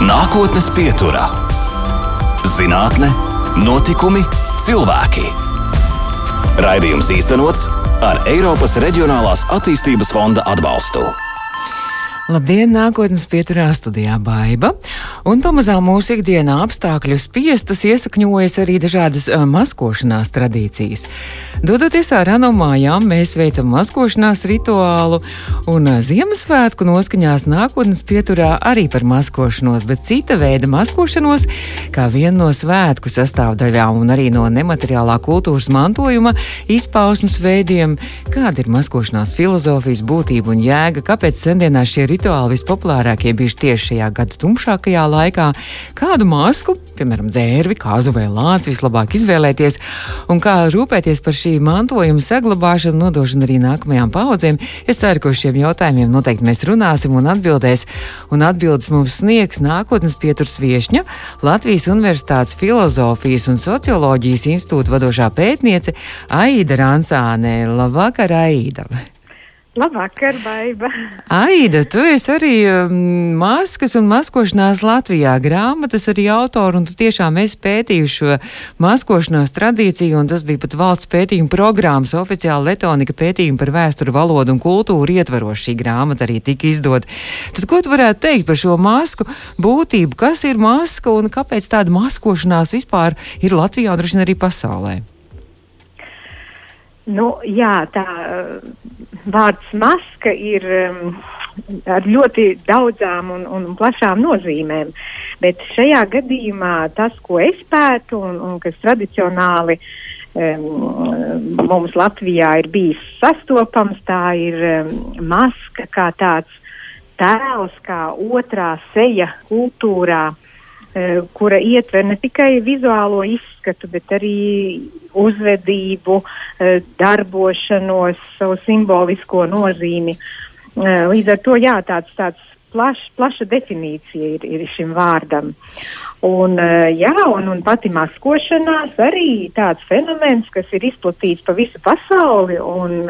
Nākotnes pieturā - zinātne, notikumi, cilvēki. Raidījums īstenots ar Eiropas Reģionālās attīstības fonda atbalstu. Labdien, nākotnes pieturā studijā Baiva. Un pamazām mūsu ikdienā apstākļu spiestas iesakņojas arī dažādas uh, maskošanās tradīcijas. Dodoties ārā no mājām, mēs veicam maskošanās rituālu, un uh, Ziemassvētku noskaņās nākotnes pieturā arī par maskošanos, bet cita veida maskošanos, kā viena no svētku sastāvdaļām un arī no nemateriālā kultūras mantojuma izpausmes veidiem, kāda ir maskošanās filozofijas būtība un jēga, kāpēc sendienās šie rituāli vispopulārākie bijuši tieši šajā gada tumšākajā laikā. Kādu masku, piemēram, dzērvi, kāzu vai lāci vislabāk izvēlēties un kā rūpēties par šī mantojuma saglabāšanu, nodošanu arī nākamajām paudzēm. Es ceru, ka uz šiem jautājumiem noteikti mēs runāsim un atbildēs. Un atbildes mums sniegs nākotnes pieturs viešņa Latvijas Universitātes filozofijas un socioloģijas institūta vadošā pētniece Aida Rancāne. Labvakar, Aida! Labvakar, Baiba. Aida, tu esi arī um, maskas un maskošanās Latvijā grāmatas arī autori, un tu tiešām esi pētījuši šo maskošanās tradīciju, un tas bija pat valsts pētījuma programmas oficiāli Letonika pētījuma par vēsturu, valodu un kultūru ietveroši šī grāmata arī tika izdot. Tad ko tu varētu teikt par šo masku būtību? Kas ir maska un kāpēc tāda maskošanās vispār ir Latvijā un droši arī pasaulē? Nu, jā, tā vārds maska ir um, ar ļoti daudzām un, un plašām nozīmēm. Bet šajā gadījumā tas, ko es pētu un, un kas tradicionāli um, mums Latvijā ir bijis sastopams, tā ir um, maska kā tāds tēls, kā otrā seja kultūrā. Uh, kura ietver ne tikai vizuālo izskatu, bet arī uzvedību, eh, darbošanos, savu simbolisko nozīmi. Eh, līdz ar to jā, tāds, tāds plaš, plaša definīcija ir, ir šim vārdam. Un, jā, un, un pati maskošanās arī tāds fenomens, kas ir izplatīts pa visu pasauli un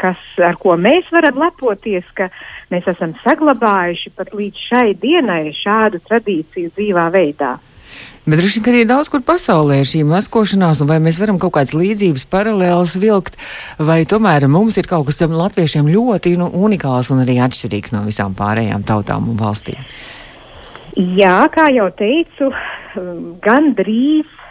kas, ar ko mēs varam lepoties, ka mēs esam saglabājuši pat līdz šai dienai šādu tradīciju dzīvā veidā. Bet droši vien arī daudz kur pasaulē ir šī maskošanās, un vai mēs varam kaut kādas līdzības paralēlas vilkt, vai tomēr mums ir kaut kas tam latviešiem ļoti nu, unikāls un arī atšķirīgs no visām pārējām tautām un valstīm. Jā, kā jau teicu, gan drīz uh,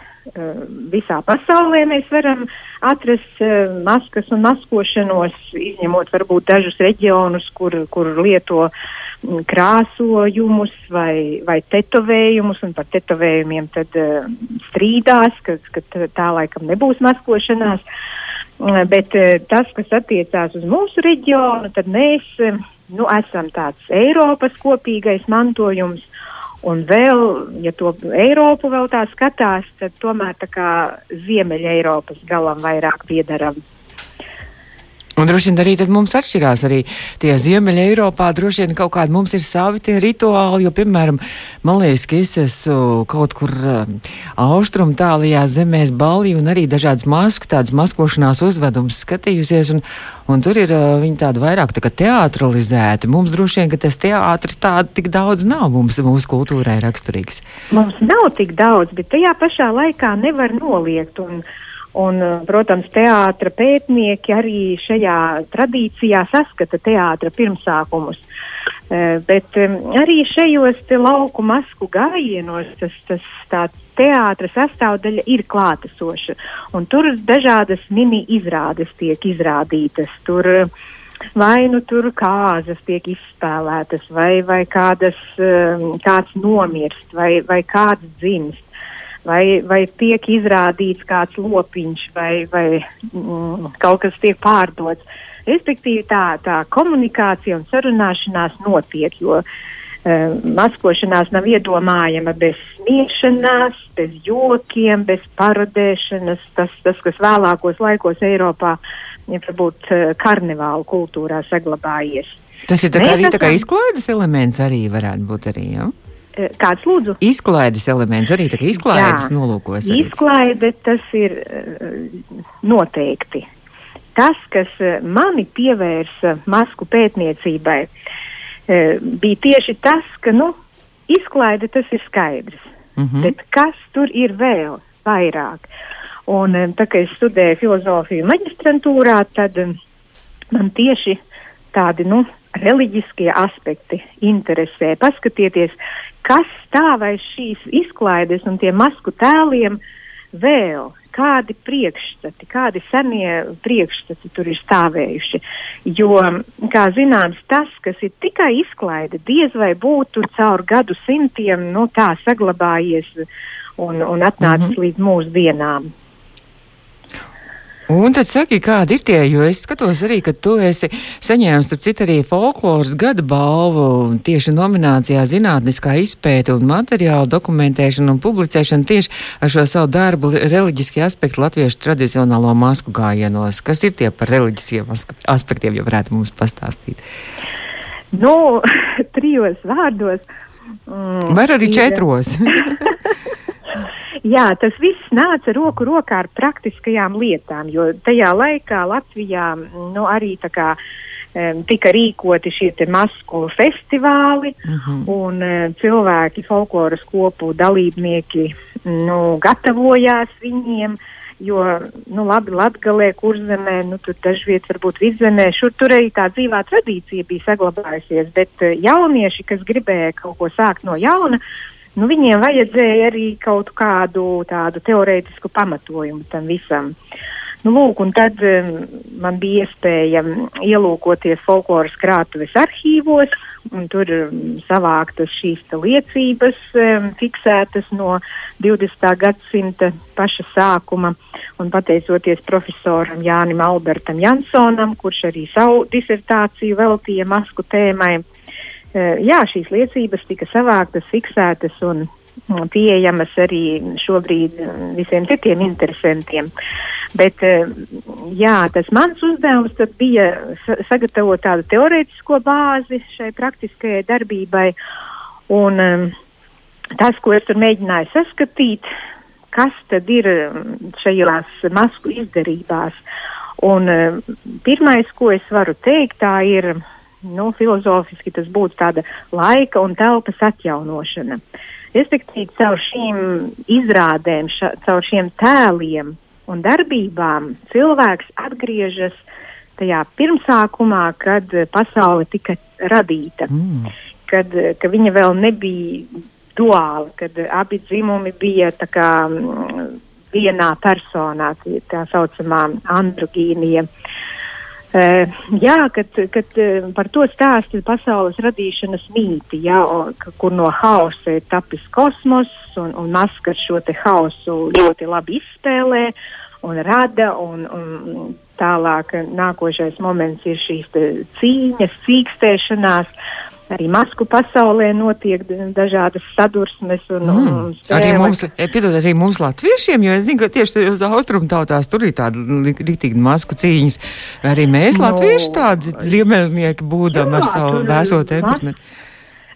visā pasaulē mēs varam atrast uh, maskas un maskošanos, izņemot varbūt dažus reģionus, kur, kur lieto uh, krāsojumus vai, vai tetovējumus, un par tetovējumiem tad uh, strīdās, ka, ka tā laikam nebūs maskošanās. Uh, bet uh, tas, kas attiecās uz mūsu reģionu, tad mēs uh, nu, esam tāds Eiropas kopīgais mantojums. Un vēl, ja to Eiropu vēl tā skatās, tad tomēr tā kā Ziemeļa Eiropas galam vairāk piedaram. Un droši vien arī mums atšķirās arī tie Ziemeļa Eiropā. Droši vien kaut kādi mums ir savi tie rituāli, jo, piemēram, man liekas, ka es esmu kaut kur uh, austrumu tālajā zemēs balī un arī dažādas masku, tādas maskošanās uzvedums skatījusies, un, un tur ir uh, viņi tādi vairāk tā kā teatralizēti. Mums droši vien, ka tas teātri tāda tik daudz nav mums, mūsu kultūrai raksturīgs. Mums nav tik daudz, bet tajā pašā laikā nevar noliegt. Un, Un, eh, protams, teātra pētnieki arī šajā tradīcijā saskata teātra pirmsākumus. Uh, bet arī šajos lauku masku gājienos tas, tas tāds teātra sastāvdaļa ir klātesoša. Tur dažādas mini izrādes tiek izrādītas. Tur, Vai nu tur kāzas tiek izspēlētas, vai, vai kādas, kāds nomirst, vai, vai kāds dzimst vai, vai tiek izrādīts kāds lopiņš, vai, vai mm, kaut kas tiek pārdots. Respektīvi, tā, tā komunikācija un sarunāšanās notiek, jo uh, maskošanās nav iedomājama bez smiešanās, bez jokiem, bez parodēšanas. Tas, tas kas vēlākos laikos Eiropā ir varbūt uh, karnevālu kultūrā saglabājies. Tas ir tā kā, arī tā kā izklaides elements arī varētu būt arī, jā? Ja? Eh, kāds lūdzu? Izklaides elements arī tā kā izklaides Jā, nolūkos. Arī. Izklaide tas ir uh, noteikti. Tas, kas uh, mani pievērsa masku pētniecībai, bija tieši tas, ka, nu, izklaide tas ir skaidrs. Mm -hmm. Bet kas tur ir vēl vairāk? Un, tā kā es studēju filozofiju maģistrantūrā, tad man tieši tādi nu, reliģiskie aspekti interesē. Paskatieties, kas stāv aiz šīs izklaides un tiem masku tēliem vēl kādi priekšstati, kādi senie priekšstati tur ir stāvējuši. Jo, kā zināms, tas, kas ir tikai izklaide, diez vai būtu caur gadu simtiem nu, tā saglabājies un, un atnācis mm -hmm. līdz mūsdienām. Un tad saki, kādi ir tie, jo es skatos arī, ka tu esi saņēmis, starp citu, arī folkloras gada balvu tieši nominācijā zinātniskā izpēta un materiālu dokumentēšana un publicēšana tieši ar šo savu darbu reliģiskie aspekti latviešu tradicionālo masku gājienos. Kas ir tie par reliģiskiem aspektiem, ja varētu mums pastāstīt? Nu, trijos vārdos. Mm, Vai arī četros? Jā, tas viss nāca roku rokā ar praktiskajām lietām, jo tajā laikā Latvijā nu, arī tā kā tika rīkoti šie masku festivāli, uh mhm. -huh. un um, cilvēki, folkloras kopu dalībnieki, nu, gatavojās viņiem. Jo, nu, labi, Latvijā, kurzemē, nu, tur dažviet, varbūt vidzemē, šur tur arī tā dzīvā tradīcija bija saglabājusies, bet jaunieši, kas gribēja kaut ko sākt no jauna, nu, viņiem vajadzēja arī kaut kādu tādu teorētisku pamatojumu tam visam. Nu, lūk, tad um, man bija iespēja ielūkoties folkloras krātuves arhīvos, un tur um, savāktas šīs liecības, um, fiksētas no 20. gadsimta paša sākuma, un pateicoties profesoram Jānim Albertam Jansonam, kurš arī savu disertāciju veltīja masku tēmai, jā, šīs liecības tika savāktas, fiksētas un mm, pieejamas arī šobrīd mm, visiem citiem interesantiem. Bet eh, jā, tas mans uzdevums bija sagatavot tādu teorētisko bāzi šai praktiskajai darbībai. Un mm, tas, ko es tur mēģināju saskatīt, kas tad ir šajās masku izdarībās. Un pirmais, ko es varu teikt, tā ir nu, filozofiski tas būtu tāda laika un telpas atjaunošana. Respektīvi, caur šīm izrādēm, ša, caur šiem tēliem un darbībām cilvēks atgriežas tajā pirmsākumā, kad pasaule tika radīta, mm. kad, kad viņa vēl nebija duāla, kad abi dzimumi bija kā mm, vienā personā, tā saucamā androgīnija. Uh, jā, kad, kad uh, par to stāsta pasaules radīšanas mīti, jā, kur no hausa ir tapis kosmos, un, un maskas šo hausu ļoti labi izspēlē un rada, un, un tālāk nākošais moments ir šīs cīņas, cīkstēšanās, arī masku pasaulē notiek dažādas sadursmes. Un, mm. un spēle. arī mums, e, piedod, arī mums latviešiem, jo es zinu, ka tieši uz austrumu tautās tur ir tāda rītīgi masku cīņas. Arī mēs, no, latvieši, tādi ziemeļnieki būdam jā, ar savu vēsot epitni.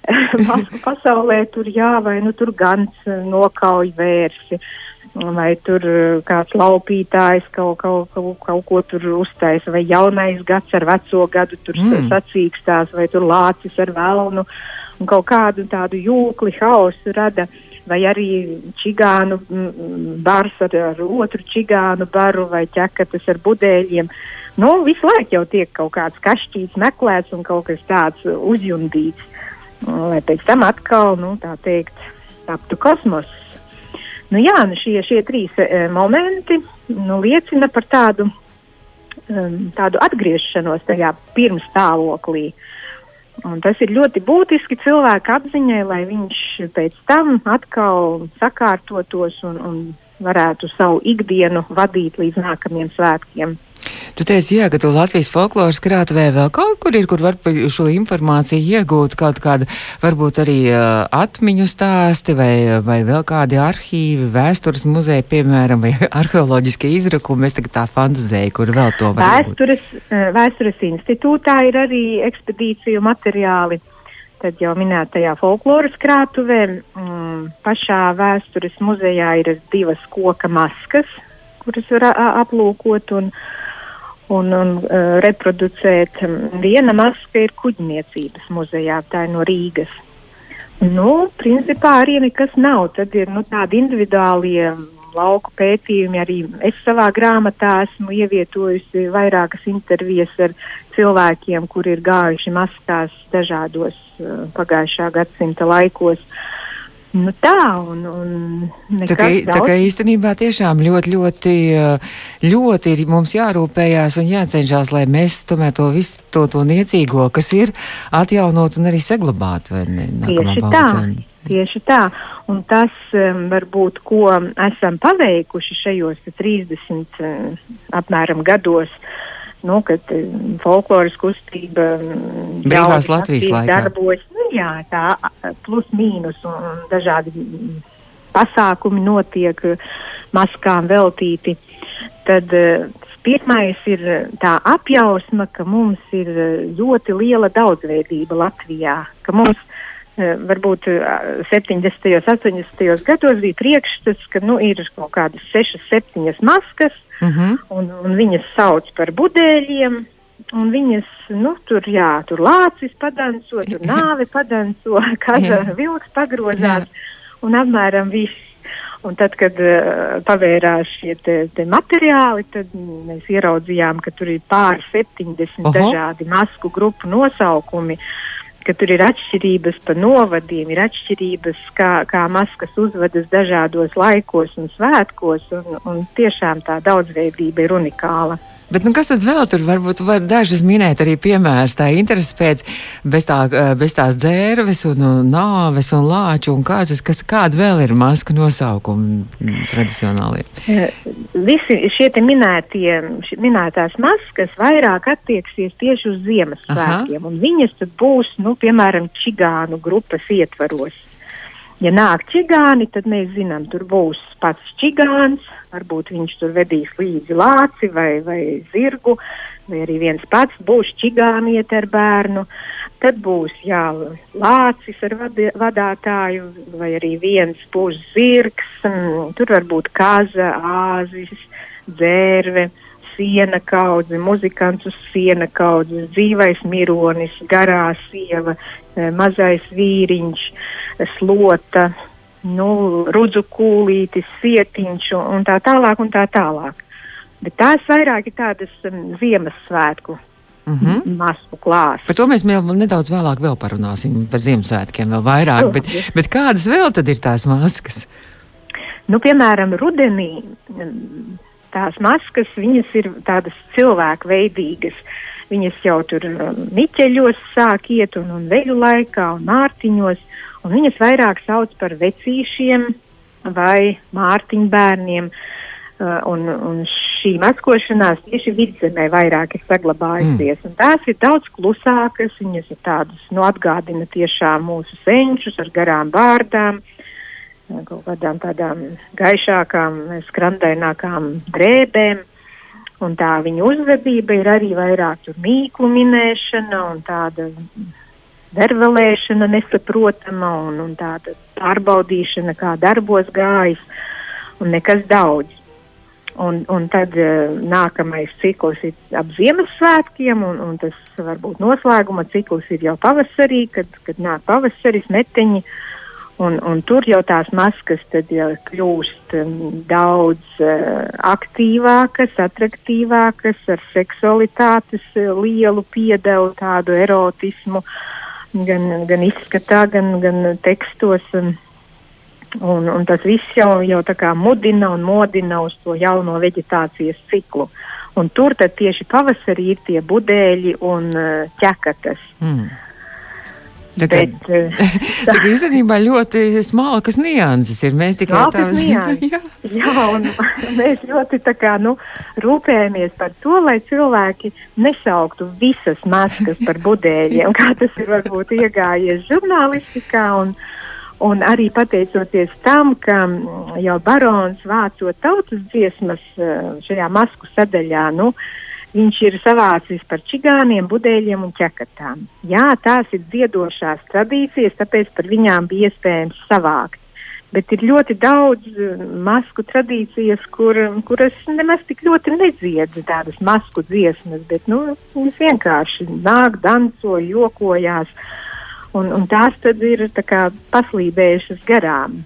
Masku pasaulē tur jā, vai nu tur gans nokauj vērsi. Uh, vai tur eh, kāds laupītājs kaut, kaut, kaut, kaut ko tur uztaisa, vai jaunais gads ar veco gadu tur mm. sacīkstās, vai tur lācis ar velnu un kaut kādu tādu jūkli, hausu rada. Vai arī čigānu bars ar, ar otru čigānu baru vai ķekatas ar budēļiem. Nu, visu laiku jau tiek kaut kāds kašķīts meklēts un kaut kas tāds uzjundīts. Lai pēc tam atkal, nu, tā teikt, taptu kosmos Nu, jā, nu šie, šie trīs e, momenti nu, liecina par tādu, um, tādu atgriešanos tajā pirms stāvoklī. Un tas ir ļoti būtiski cilvēka apziņai, lai viņš pēc tam atkal sakārtotos un, un varētu savu ikdienu vadīt līdz nākamajiem svētkiem. Tu teici, jā, ka tu Latvijas folkloras krātuvē vēl kaut kur ir, kur var šo informāciju iegūt, kaut kāda varbūt arī uh, atmiņu stāsti vai, vai vēl kādi arhīvi, vēstures muzeja, piemēram, vai arheoloģiskie izrakumi. Es tagad tā fantazēju, kur vēl to var vēstures. Vēstures institūtā ir arī ekspedīciju materiāli. Tad jau minētajā folkloras krātuvē, mm, pašā vēstures muzejā ir divas koka maskas, kuras var aplūkot. Un, uh, un, un uh, reproducēt. Viena maska ir kuģniecības muzejā, tā ir no Rīgas. Nu, principā arī nekas nav. Tad ir nu, tādi individuālie lauku pētījumi. Arī es savā grāmatā esmu ievietojusi vairākas intervijas ar cilvēkiem, kuri ir gājuši maskās dažādos uh, pagājušā gadsimta laikos. Nu tā, un, un tā, kā, tā kā īstenībā tiešām ļoti, ļoti, ļoti ir mums jārūpējās un jācenšas, lai mēs tomēr to visu to, to niecīgo, kas ir, atjaunot un arī saglabāt. Tieši tā, tieši tā. Un tas um, varbūt, ko esam paveikuši šajos 30 um, apmēram gados, nu, kad um, folkloras kustība brīvās Latvijas laikā darbojas jā, tā plus mīnus un dažādi pasākumi notiek maskām veltīti. Tad pirmais ir tā apjausma, ka mums ir ļoti liela daudzveidība Latvijā, ka mums varbūt 70. un 80. gados bija priekšstats, ka nu, ir kaut kādas 6, 7 maskas, uh mhm. -huh. un, un viņas sauc par budēļiem. Un viņas, nu, tur, jā, tur lācis padanco, tur nāve padanco, kaza vilks pagrozās un apmēram viss. Un tad, kad uh, pavērās šie te, te materiāli, tad mēs ieraudzījām, ka tur ir pār 70 Oho. dažādi masku grupu nosaukumi, ka tur ir atšķirības pa novadiem, ir atšķirības, kā, kā maskas uzvedas dažādos laikos un svētkos, un, un tiešām tā daudzveidība ir unikāla. Bet nu, kas tad vēl tur varbūt var dažas minēt arī piemērs tā intereses pēc bez, tā, bez tās dzērves un, un nāves un lāču un kāzas, kas kāda vēl ir masku nosaukumi mm, tradicionālie? Visi šie te minētie, minētās maskas vairāk attieksies tieši uz Ziemassvētkiem, un viņas tad būs, nu, piemēram, čigānu grupas ietvaros. Ja nāk čigāni, tad mēs zinām, tur būs pats čigāns, varbūt viņš tur vedīs līdzi lāci vai, vai zirgu, vai arī viens pats būs čigāniet ar bērnu. Tad būs jā, lācis ar vadi, vadātāju, vai arī viens būs zirgs, tur var būt kaza, āzis, dzērve siena kaudze, muzikants uz siena kaudzes, dzīvais mironis, garā sieva, eh, mazais vīriņš, slota, nu, rudzu kūlītis, sietiņš un, tā tālāk un tā tālāk. Bet tās vairāk ir tādas um, Ziemassvētku mm -hmm. masku klāsts. Par to mēs vēl nedaudz vēlāk vēl parunāsim par Ziemassvētkiem vēl vairāk, bet, bet kādas vēl tad ir tās maskas? Nu, piemēram, rudenī tās maskas, viņas ir tādas cilvēku veidīgas. Viņas jau tur miķeļos sāk iet un, un veļu laikā un mārtiņos. Un viņas vairāk sauc par vecīšiem vai mārtiņbērniem. Uh, un, un šī maskošanās tieši vidzemē vairāk ir saglabājusies. Mm. Tās ir daudz klusākas, viņas ir tādas, nu, atgādina tiešām mūsu senčus ar garām bārdām, kaut kādām tādām gaišākām, skrandainākām drēbēm. Un tā viņa uzvedība ir arī vairāk mīklu minēšana un tāda vervelēšana nesaprotama un, un tāda pārbaudīšana, kā darbos gājis, un nekas daudz. Un, un tad uh, nākamais cikls ir ap Ziemassvētkiem, un, un tas varbūt noslēguma cikls ir jau pavasarī, kad, kad nāk pavasaris, meteņi. Un, un tur jau tās maskas jau kļūst um, daudz uh, aktīvākas, attraktīvākas, ar seksualitātes uh, lielu piedevu, tādu erotismu. Gan, gan izskatā, gan, gan tekstos. Un, un, un tas viss jau, jau mudina un modina uz to jauno vegetācijas ciklu. Un tur tieši pavasarī ir tie budēļi un uh, ķekatas. Mm. Tā bet, eh, tā īstenībā ļoti smalkas nianses ir. Mēs tikai tādas jā. jā, un mēs ļoti tā kā, nu, rūpējamies par to, lai cilvēki nesauktu visas maskas par budēļiem, kā tas ir varbūt iegājies žurnālistikā. Un, un arī pateicoties tam, ka jau barons vācot tautas dziesmas eh, šajā masku sadaļā, nu, uh, viņš ir savācis par čigāniem, budēļiem un ķekatām. Jā, tās ir dziedošās tradīcijas, tāpēc par viņām bija iespējams savākt. Bet ir ļoti daudz uh, masku tradīcijas, kur, kuras nemaz tik ļoti nedzied tādas masku dziesmas, bet nu, viņas vienkārši nāk, danco, jokojās. un, un tās tad ir tā kā paslīdējušas garām.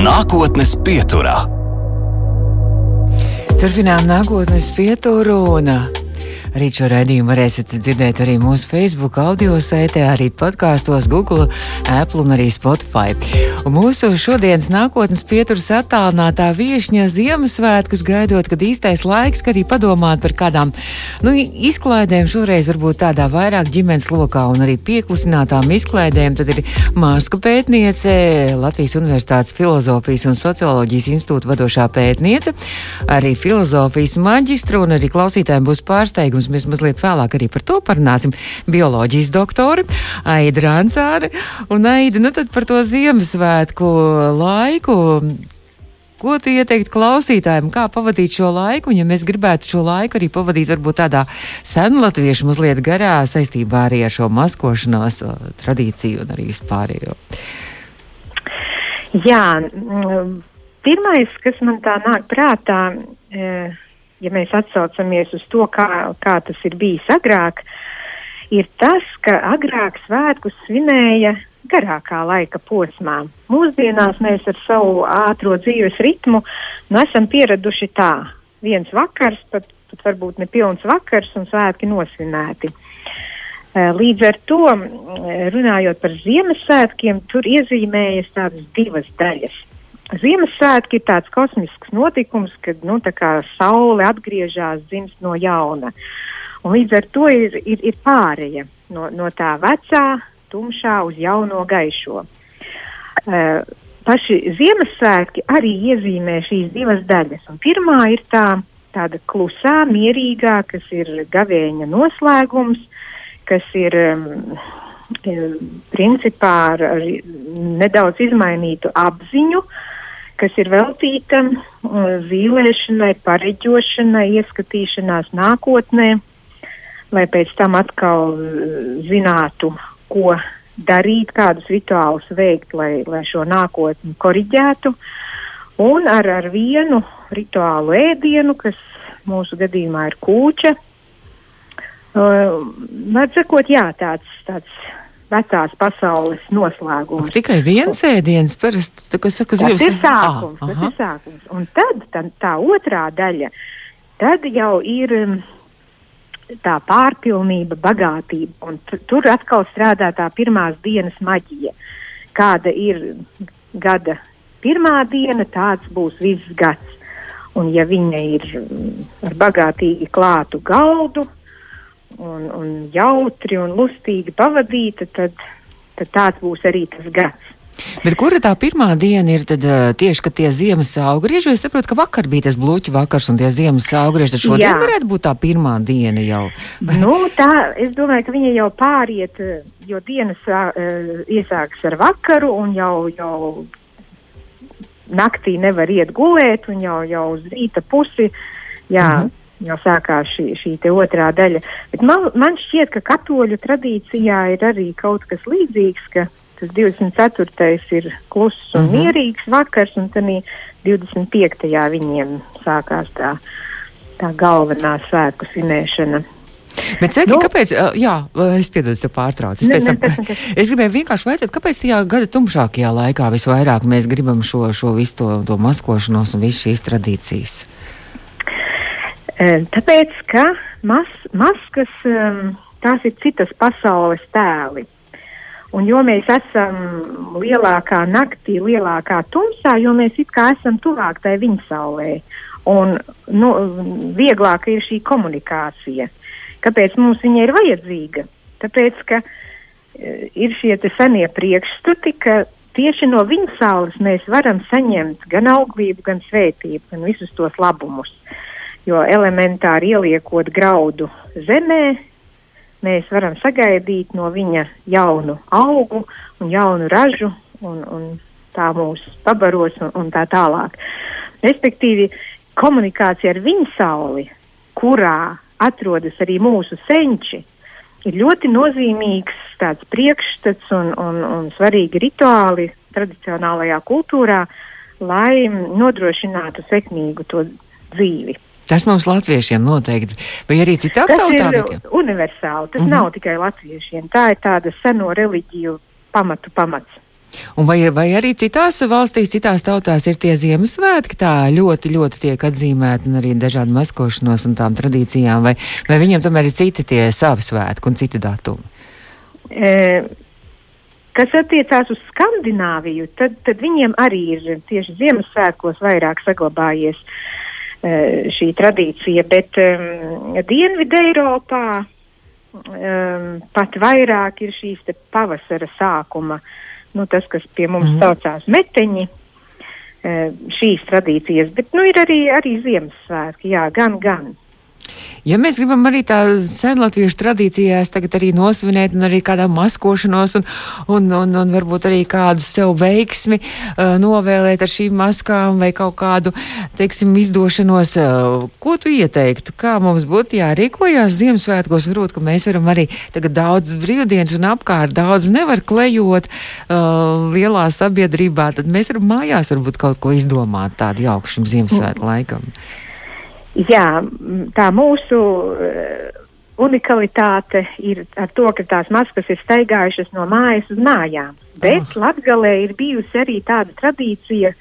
Nākotnes pieturā. Turpinām nākotnes pieturu un Arī šo raidījumu varēsiet dzirdēt arī mūsu Facebook, audio sētē, arī podkāstos, Google, Apple un arī Spotify. Mūsu šodienas nākotnes pieturas attālinātā viešņa Ziemassvētkus gaidot, kad īstais laiks, ka arī padomāt par kādām nu, izklaidēm, šoreiz varbūt tādā vairāk ģimenes lokā un arī pieklusinātām izklaidēm, tad ir māsku pētniece, Latvijas Universitātes filozofijas un socioloģijas institūta vadošā pētniece, arī filozofijas maģistra un arī klausītājiem būs pārsteigums mēs mazliet vēlāk arī par to parunāsim. Bioloģijas doktori Aida Rancāne un Aida, nu tad par to Ziemassvētku laiku. Ko tu ieteiktu klausītājiem, kā pavadīt šo laiku? Un, ja mēs gribētu šo laiku arī pavadīt, varbūt tādā senlatviešu mazliet garā saistībā arī ar šo maskošanās tradīciju un arī vispārējo. Jā, mm, pirmais, kas man tā nāk prātā, e, ja mēs atsaucamies uz to, kā, kā tas ir bijis agrāk, ir tas, ka agrāk svētkus svinēja garākā laika posmā. Mūsdienās mēs ar savu ātro dzīves ritmu nu, esam pieraduši tā. Viens vakars, pat, pat varbūt ne pilns vakars, un svētki nosvinēti. Eh, līdz ar to, runājot par Ziemassvētkiem, tur iezīmējas tādas divas daļas. Ziemassvētki ir tāds kosmisks notikums, kad nu, saule atgriežas, dzimst no jauna. Un līdz ar to ir, ir, ir pāreja no, no tā vecā, tumšā uz jauno gaišo. Uh, paši Ziemassvētki arī iezīmē šīs divas daļas. Un pirmā ir tā, tāda klusā, mierīgā, kas ir gavēņa noslēgums, kas ir um, principā ar, ar nedaudz izmainītu apziņu. Kas ir veltīta uh, zīmēšanai, pareģošanai, ieskatīšanās nākotnē, lai pēc tam atkal uh, zinātu, ko darīt, kādus rituālus veikt, lai, lai šo nākotni koriģētu. Un ar, ar vienu rituālu ēdienu, kas mūsu gadījumā ir kūča, uh, var sakot, jā, tāds, tāds vecās pasaules noslēgums. Tikai viens ēdiens, parasti, kas saka, zivs. Tas ir sākums, ah, tas ir sākums. Un tad tā, tā otrā daļa, tad jau ir um, tā pārpilnība, bagātība. Un tur atkal strādā tā pirmās dienas maģija. Kāda ir gada pirmā diena, tāds būs viss gads. Un ja viņa ir um, ar bagātīgi klātu galdu, un, un jautri un lustīgi pavadīta, tad, tad tāds būs arī tas gads. Bet kura tā pirmā diena ir tad, uh, tieši, kad tie ziemas augrieži? Es saprotu, ka vakar bija tas bloķu vakars un tie ziemas augrieži. Tad šodien Jā. varētu būt tā pirmā diena jau. nu, tā, es domāju, ka viņa jau pāriet, jo dienas uh, iesākas ar vakaru un jau, jau naktī nevar iet gulēt un jau, jau uz rīta pusi. Jā, mm -hmm jau sākās šī, šī otrā daļa. Bet man, man šķiet, ka katoļu tradīcijā ir arī kaut kas līdzīgs, ka tas 24. ir kluss un mm -hmm. mierīgs vakars, un tad 25. viņiem sākās tā, tā galvenā svētku svinēšana. Bet, Seki, nu, kāpēc? Jā, es piedodu, tev pārtraucu. Es, ne, ne, ne, es gribēju vienkārši vaicāt, kāpēc tajā gada tumšākajā laikā visvairāk mēs gribam šo, šo visu to, to maskošanos un visu šīs tradīcijas? Tāpēc, ka mas, maskas tās ir citas pasaules tēli. Un jo mēs esam lielākā naktī, lielākā tumsā, jo mēs it kā esam tuvāk tai viņa saulē. Un nu, vieglāk ir šī komunikācija. Kāpēc mums viņa ir vajadzīga? Tāpēc, ka ir šie senie priekšstati, ka tieši no viņa saules mēs varam saņemt gan auglību, gan svētību, gan visus tos labumus. Jo elementāri ieliekot graudu zemē, mēs varam sagaidīt no viņa jaunu augu un jaunu ražu, un, un tā mūs pabaros un, un tā tālāk. Respektīvi, komunikācija ar viņa sauli, kurā atrodas arī mūsu senči, ir ļoti nozīmīgs tāds priekšstats un, un, un svarīgi rituāli tradicionālajā kultūrā, lai nodrošinātu sekmīgu to dzīvi. Tas mums latviešiem noteikti, vai arī citām tautām? Tas ir universāli, tas mm -hmm. nav tikai latviešiem. Tā ir tāda seno reliģiju pamatu pamats. Un vai, vai arī citās valstīs, citās tautās ir tie Ziemassvētki tā ļoti, ļoti tiek atzīmēti un arī dažādi maskošanos un tām tradīcijām, vai, vai viņiem tomēr ir citi tie savi svētki un citi datumi? E, kas attiecās uz Skandināviju, tad, tad viņiem arī ir tieši Ziemassvētkos vairāk saglabājies e, šī tradīcija, bet um, Dienvidē Eiropā um, pat vairāk ir šīs pavasara sākuma nu, tas, kas pie mums mm -hmm. saucās meteņi, e, šīs tradīcijas, bet nu, ir arī, arī Ziemassvētki, jā, gan, gan. Ja mēs gribam arī tā senlatviešu tradīcijās tagad arī nosvinēt un arī kādā maskošanos un, un, un, un varbūt arī kādu sev veiksmi uh, novēlēt ar šīm maskām vai kaut kādu, teiksim, izdošanos, uh, ko tu ieteiktu? Kā mums būtu jārīkojās Ziemassvētkos? Varbūt, ka mēs varam arī tagad daudz brīvdienas un apkārt daudz nevar klejot uh, lielā sabiedrībā, tad mēs varam mājās varbūt kaut ko izdomāt tādu jauku šim Ziemassvētku laikam. Jā, tā mūsu uh, unikalitāte ir ar to, ka tās maskas ir staigājušas no mājas uz mājām. Bet oh. Latgalē ir bijusi arī tāda tradīcija,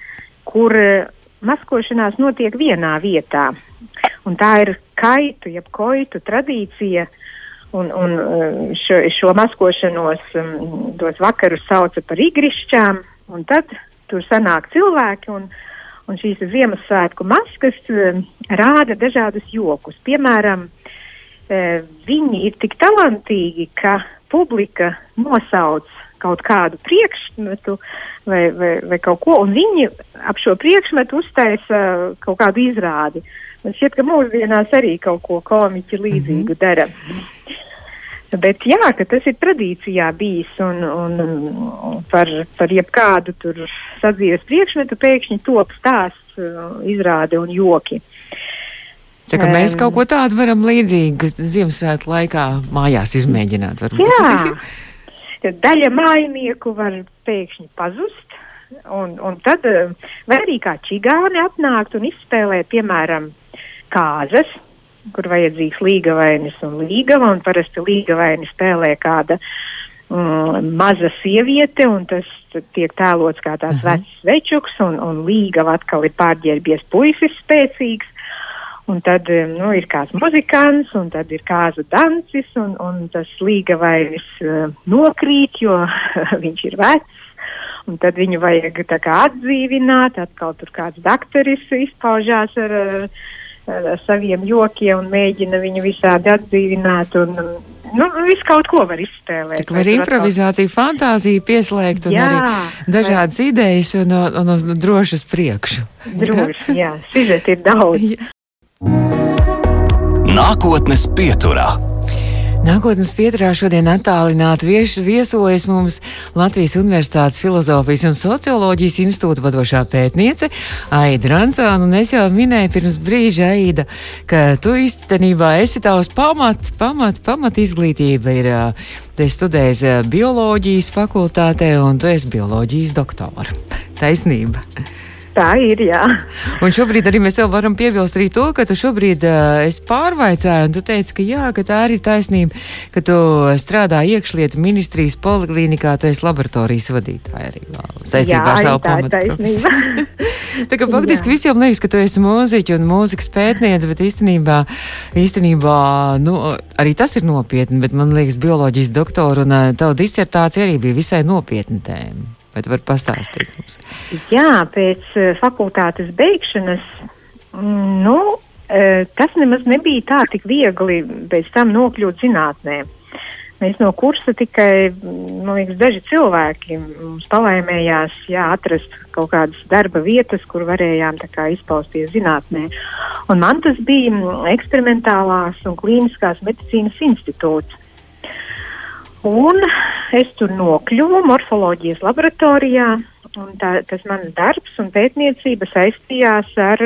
kur uh, maskošanās notiek vienā vietā. Un tā ir kaitu, jeb koitu tradīcija. Un, un šo, šo maskošanos um, tos vakarus sauca par igrišķām, un tad tur sanāk cilvēki un, uh, Un šīs Ziemassvētku maskas uh, rāda dažādus jokus. Piemēram, uh, viņi ir tik talantīgi, ka publika nosauc kaut kādu priekšmetu vai, vai, vai kaut ko, un viņi ap šo priekšmetu uztaisa kaut kādu izrādi. Man šķiet, ka mūsdienās arī kaut ko komiķi līdzīgu mm -hmm. dara. Bet jā, ka tas ir tradīcijā bijis un, un par, par jebkādu tur sadzīves priekšmetu pēkšņi top stāsts, uh, izrāde un joki. Tā kā mēs kaut ko tādu varam līdzīgi Ziemassvētku laikā mājās izmēģināt. Varbūt. Jā, daļa mājinieku var pēkšņi pazust, un, un tad uh, vai arī kā čigāni atnākt un izspēlēt, piemēram, kāzas kur vajadzīgs līgavainis un līgava, un parasti līgavaini spēlē kāda mm, maza sieviete, un tas tiek tēlots kā tāds uh -huh. vecs večuks, un, un līgava atkal ir pārģērbies puisis spēcīgs. Un tad nu, ir kāds muzikants, un tad ir kāzu dancis, un, un tas līgavainis uh, nokrīt, jo viņš ir vecs. Un tad viņu vajag kā, atdzīvināt, atkal tur kāds doktoris izpaužās ar uh, ar saviem jokiem un mēģina viņu visādi atdzīvināt. Un, Nu, visu kaut ko var izspēlēt. Tik var improvizāciju, fantāziju pieslēgt un jā, arī dažādas vai... idejas un, un, un uz drošas priekšu. Droši, jā, sižeti ir daudz. Nākotnes pieturā. Nākotnes pieturā šodien attālināti vieš, viesojas mums Latvijas Universitātes filozofijas un socioloģijas institūta vadošā pētniece Aida Rancāna. Un es jau minēju pirms brīža, Aida, ka tu īstenībā esi tavs pamat, pamat, pamat izglītība ir. Tu esi studējis bioloģijas fakultātē un tu esi bioloģijas doktora. Taisnība. Tā ir, jā. Un šobrīd arī mēs vēl varam piebilst arī to, ka tu šobrīd uh, esi pārvaicāja, un tu teici, ka jā, ka tā arī ir taisnība, ka tu strādā iekšlietu ministrijas poliklīnikā, tu esi laboratorijas vadītāja arī vēl saistībā jā, ar savu pamatprofesiju. tā kā faktiski visiem liekas, ka tu esi mūziķi un mūzikas pētniece, bet īstenībā, īstenībā, nu, arī tas ir nopietni, bet man liekas, bioloģijas doktora un uh, tava disertācija arī bija visai nopietna tēma. Vai tu vari pastāstīt mums? Jā, pēc uh, fakultātes beigšanas, mm, nu, uh, tas nemaz nebija tā tik viegli pēc tam nokļūt zinātnē. Mēs no kursa tikai, mm, man liekas, daži cilvēki mums palaimējās jā, atrast kaut kādas darba vietas, kur varējām kā, izpausties zinātnē. Un man tas bija mm, eksperimentālās un klīniskās medicīnas institūts. Un es tur nokļuvu morfoloģijas laboratorijā, un tā, tas mans darbs un pētniecība saistījās ar,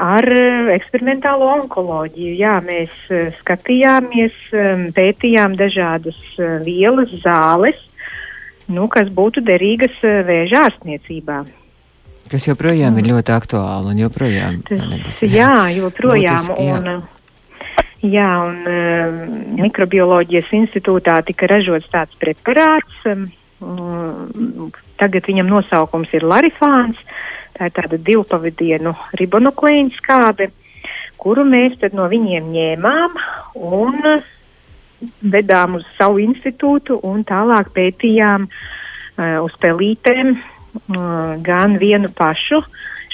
ar eksperimentālo onkoloģiju. Jā, mēs uh, skatījāmies, um, pētījām dažādas uh, vielas, zāles, nu, kas būtu derīgas vēža ārstniecībā. Kas joprojām ir ļoti aktuāli un joprojām. Tas, jā, joprojām. Būtiski, jā. Un, Jā, un uh, mikrobioloģijas institūtā tika ražots tāds preparāts. Um, tagad viņam nosaukums ir larifāns. Tā ir tāda divpavadienu ribonukleīna skābe, kuru mēs no viņiem ņēmām un vedām uz savu institūtu un tālāk pētījām uh, uz pelītēm uh, gan vienu pašu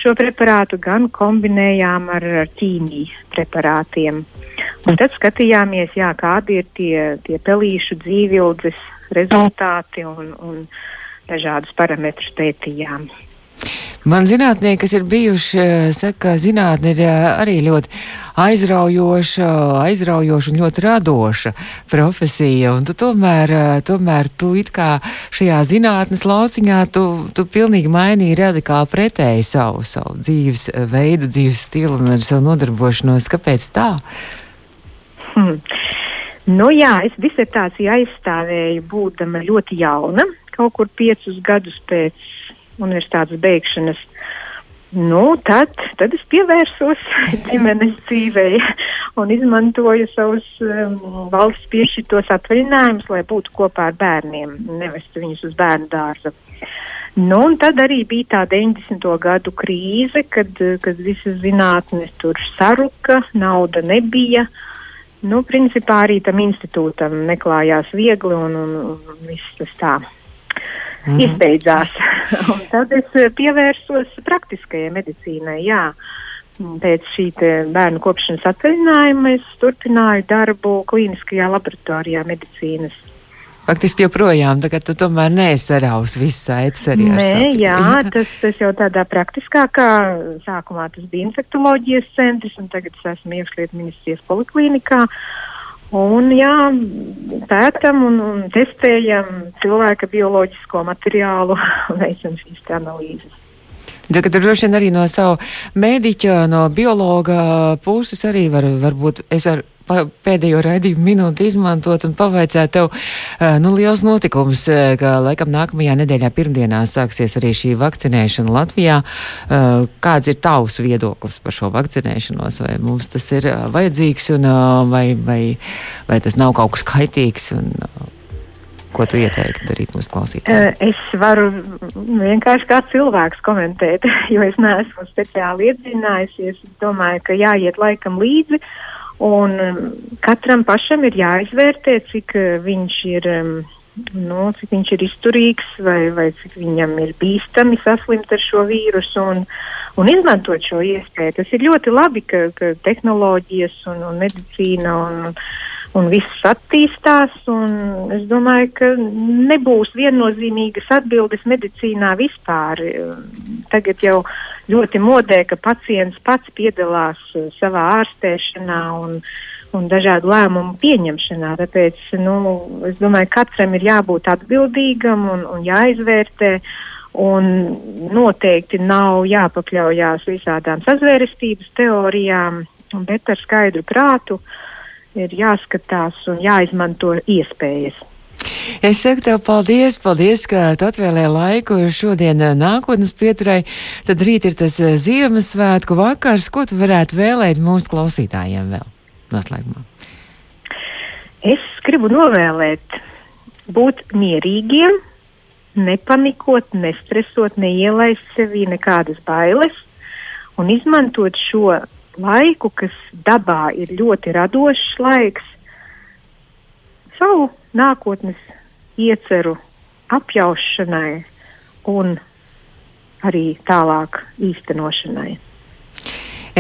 šo preparātu, gan kombinējām ar, ar ķīmijas preparātiem. Un tad skatījāmies, jā, kādi ir tie, tie pelīšu dzīvildes rezultāti un, un dažādus parametrus pētījām. Man zinātnieki, kas ir bijuši, eh, saka, ka zinātne ir eh, arī ļoti aizraujoša, aizraujoša un ļoti radoša profesija. Un tu tomēr, eh, tomēr tu it kā šajā zinātnes lauciņā, tu, tu pilnīgi mainīji radikāli pretēji savu, savu dzīves veidu, dzīves stilu un ar savu nodarbošanos. Kāpēc tā? Hmm. Nu jā, es disertāciju aizstāvēju būdama ļoti jauna, kaut kur piecus gadus pēc universitātes beigšanas. Nu, tad, tad es pievērsos ģimenes dzīvei un izmantoju savus um, valsts piešķirtos atvaļinājumus, lai būtu kopā ar bērniem, nevestu viņus uz bērnu dārza. Nu, un tad arī bija tā 90. gadu krīze, kad, kad visas zinātnes tur saruka, nauda nebija. Nu, principā arī tam institūtam neklājās viegli un, un, un viss tas tā mm -hmm. izbeidzās. un tad es eh, pievērsos praktiskajai medicīnai. Jā. Pēc šī bērnu kopšanas atvaļinājuma es turpināju darbu klīniskajā laboratorijā medicīnas. Faktiski joprojām, tagad tu tomēr neesarausi visas saites arī ar Nē, jā, tas, tas jau tādā praktiskākā, sākumā tas bija infektoloģijas centrs, un tagad es esmu iekšliet ministrijas poliklīnikā. Un, jā, pētam un, un testējam cilvēka bioloģisko materiālu veicam šīs analīzes. Tagad droši vien arī no savu mēdīķa, no biologa puses arī var, varbūt es varu pēdējo raidījumu minūti izmantot un pavaicāt tev, nu, liels notikums, ka laikam nākamajā nedēļā pirmdienā sāksies arī šī vakcinēšana Latvijā. Kāds ir tavs viedoklis par šo vakcinēšanos? Vai mums tas ir vajadzīgs un vai, vai, vai tas nav kaut kas kaitīgs? Un, Ko tu ieteiktu darīt mūsu klausītājiem? Es varu vienkārši kā cilvēks komentēt, jo es neesmu speciāli iedzinājusies. Es domāju, ka jāiet laikam līdzi Un um, katram pašam ir jāizvērtē, cik uh, viņš ir, um, nu, cik viņš ir izturīgs vai, vai cik viņam ir bīstami saslimt ar šo vīrusu un, un izmantot šo iespēju. Tas ir ļoti labi, ka, ka tehnoloģijas un, un medicīna un, un viss attīstās. Un es domāju, ka nebūs viennozīmīgas atbildes medicīnā vispār. Tagad jau ļoti modē, ka pacients pats piedalās uh, savā ārstēšanā un, un dažādu lēmumu pieņemšanā. Tāpēc nu, es domāju, ka katram ir jābūt atbildīgam un, un jāizvērtē. Un noteikti nav jāpakļaujās visādām sazvērestības teorijām, bet ar skaidru prātu ir jāskatās un jāizmanto iespējas. Es saku tev paldies, paldies, ka tu atvēlēji laiku šodien nākotnes pieturai. Tad rīt ir tas Ziemassvētku vakars. Ko tu varētu vēlēt mūsu klausītājiem vēl noslēgumā? Es gribu novēlēt būt mierīgiem, nepanikot, nestresot, neielaist sevī nekādas bailes un izmantot šo laiku, kas dabā ir ļoti radošs laiks, savu nākotnes ieceru apjaušanai un arī tālāk īstenošanai.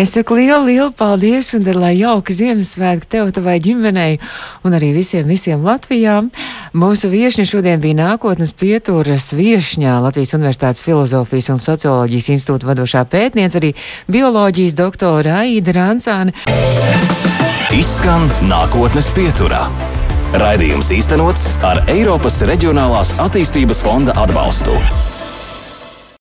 Es saku lielu, lielu paldies un lai jauka Ziemassvētka tev, tavai ģimenei un arī visiem, visiem Latvijā. Mūsu viešņa šodien bija nākotnes pieturas viešņā Latvijas Universitātes filozofijas un socioloģijas institūta vadošā pētniece, arī bioloģijas doktora Aida Rancāne. Izskan nākotnes pieturā. Raidījums īstenots ar Eiropas Reģionālās attīstības fonda atbalstu.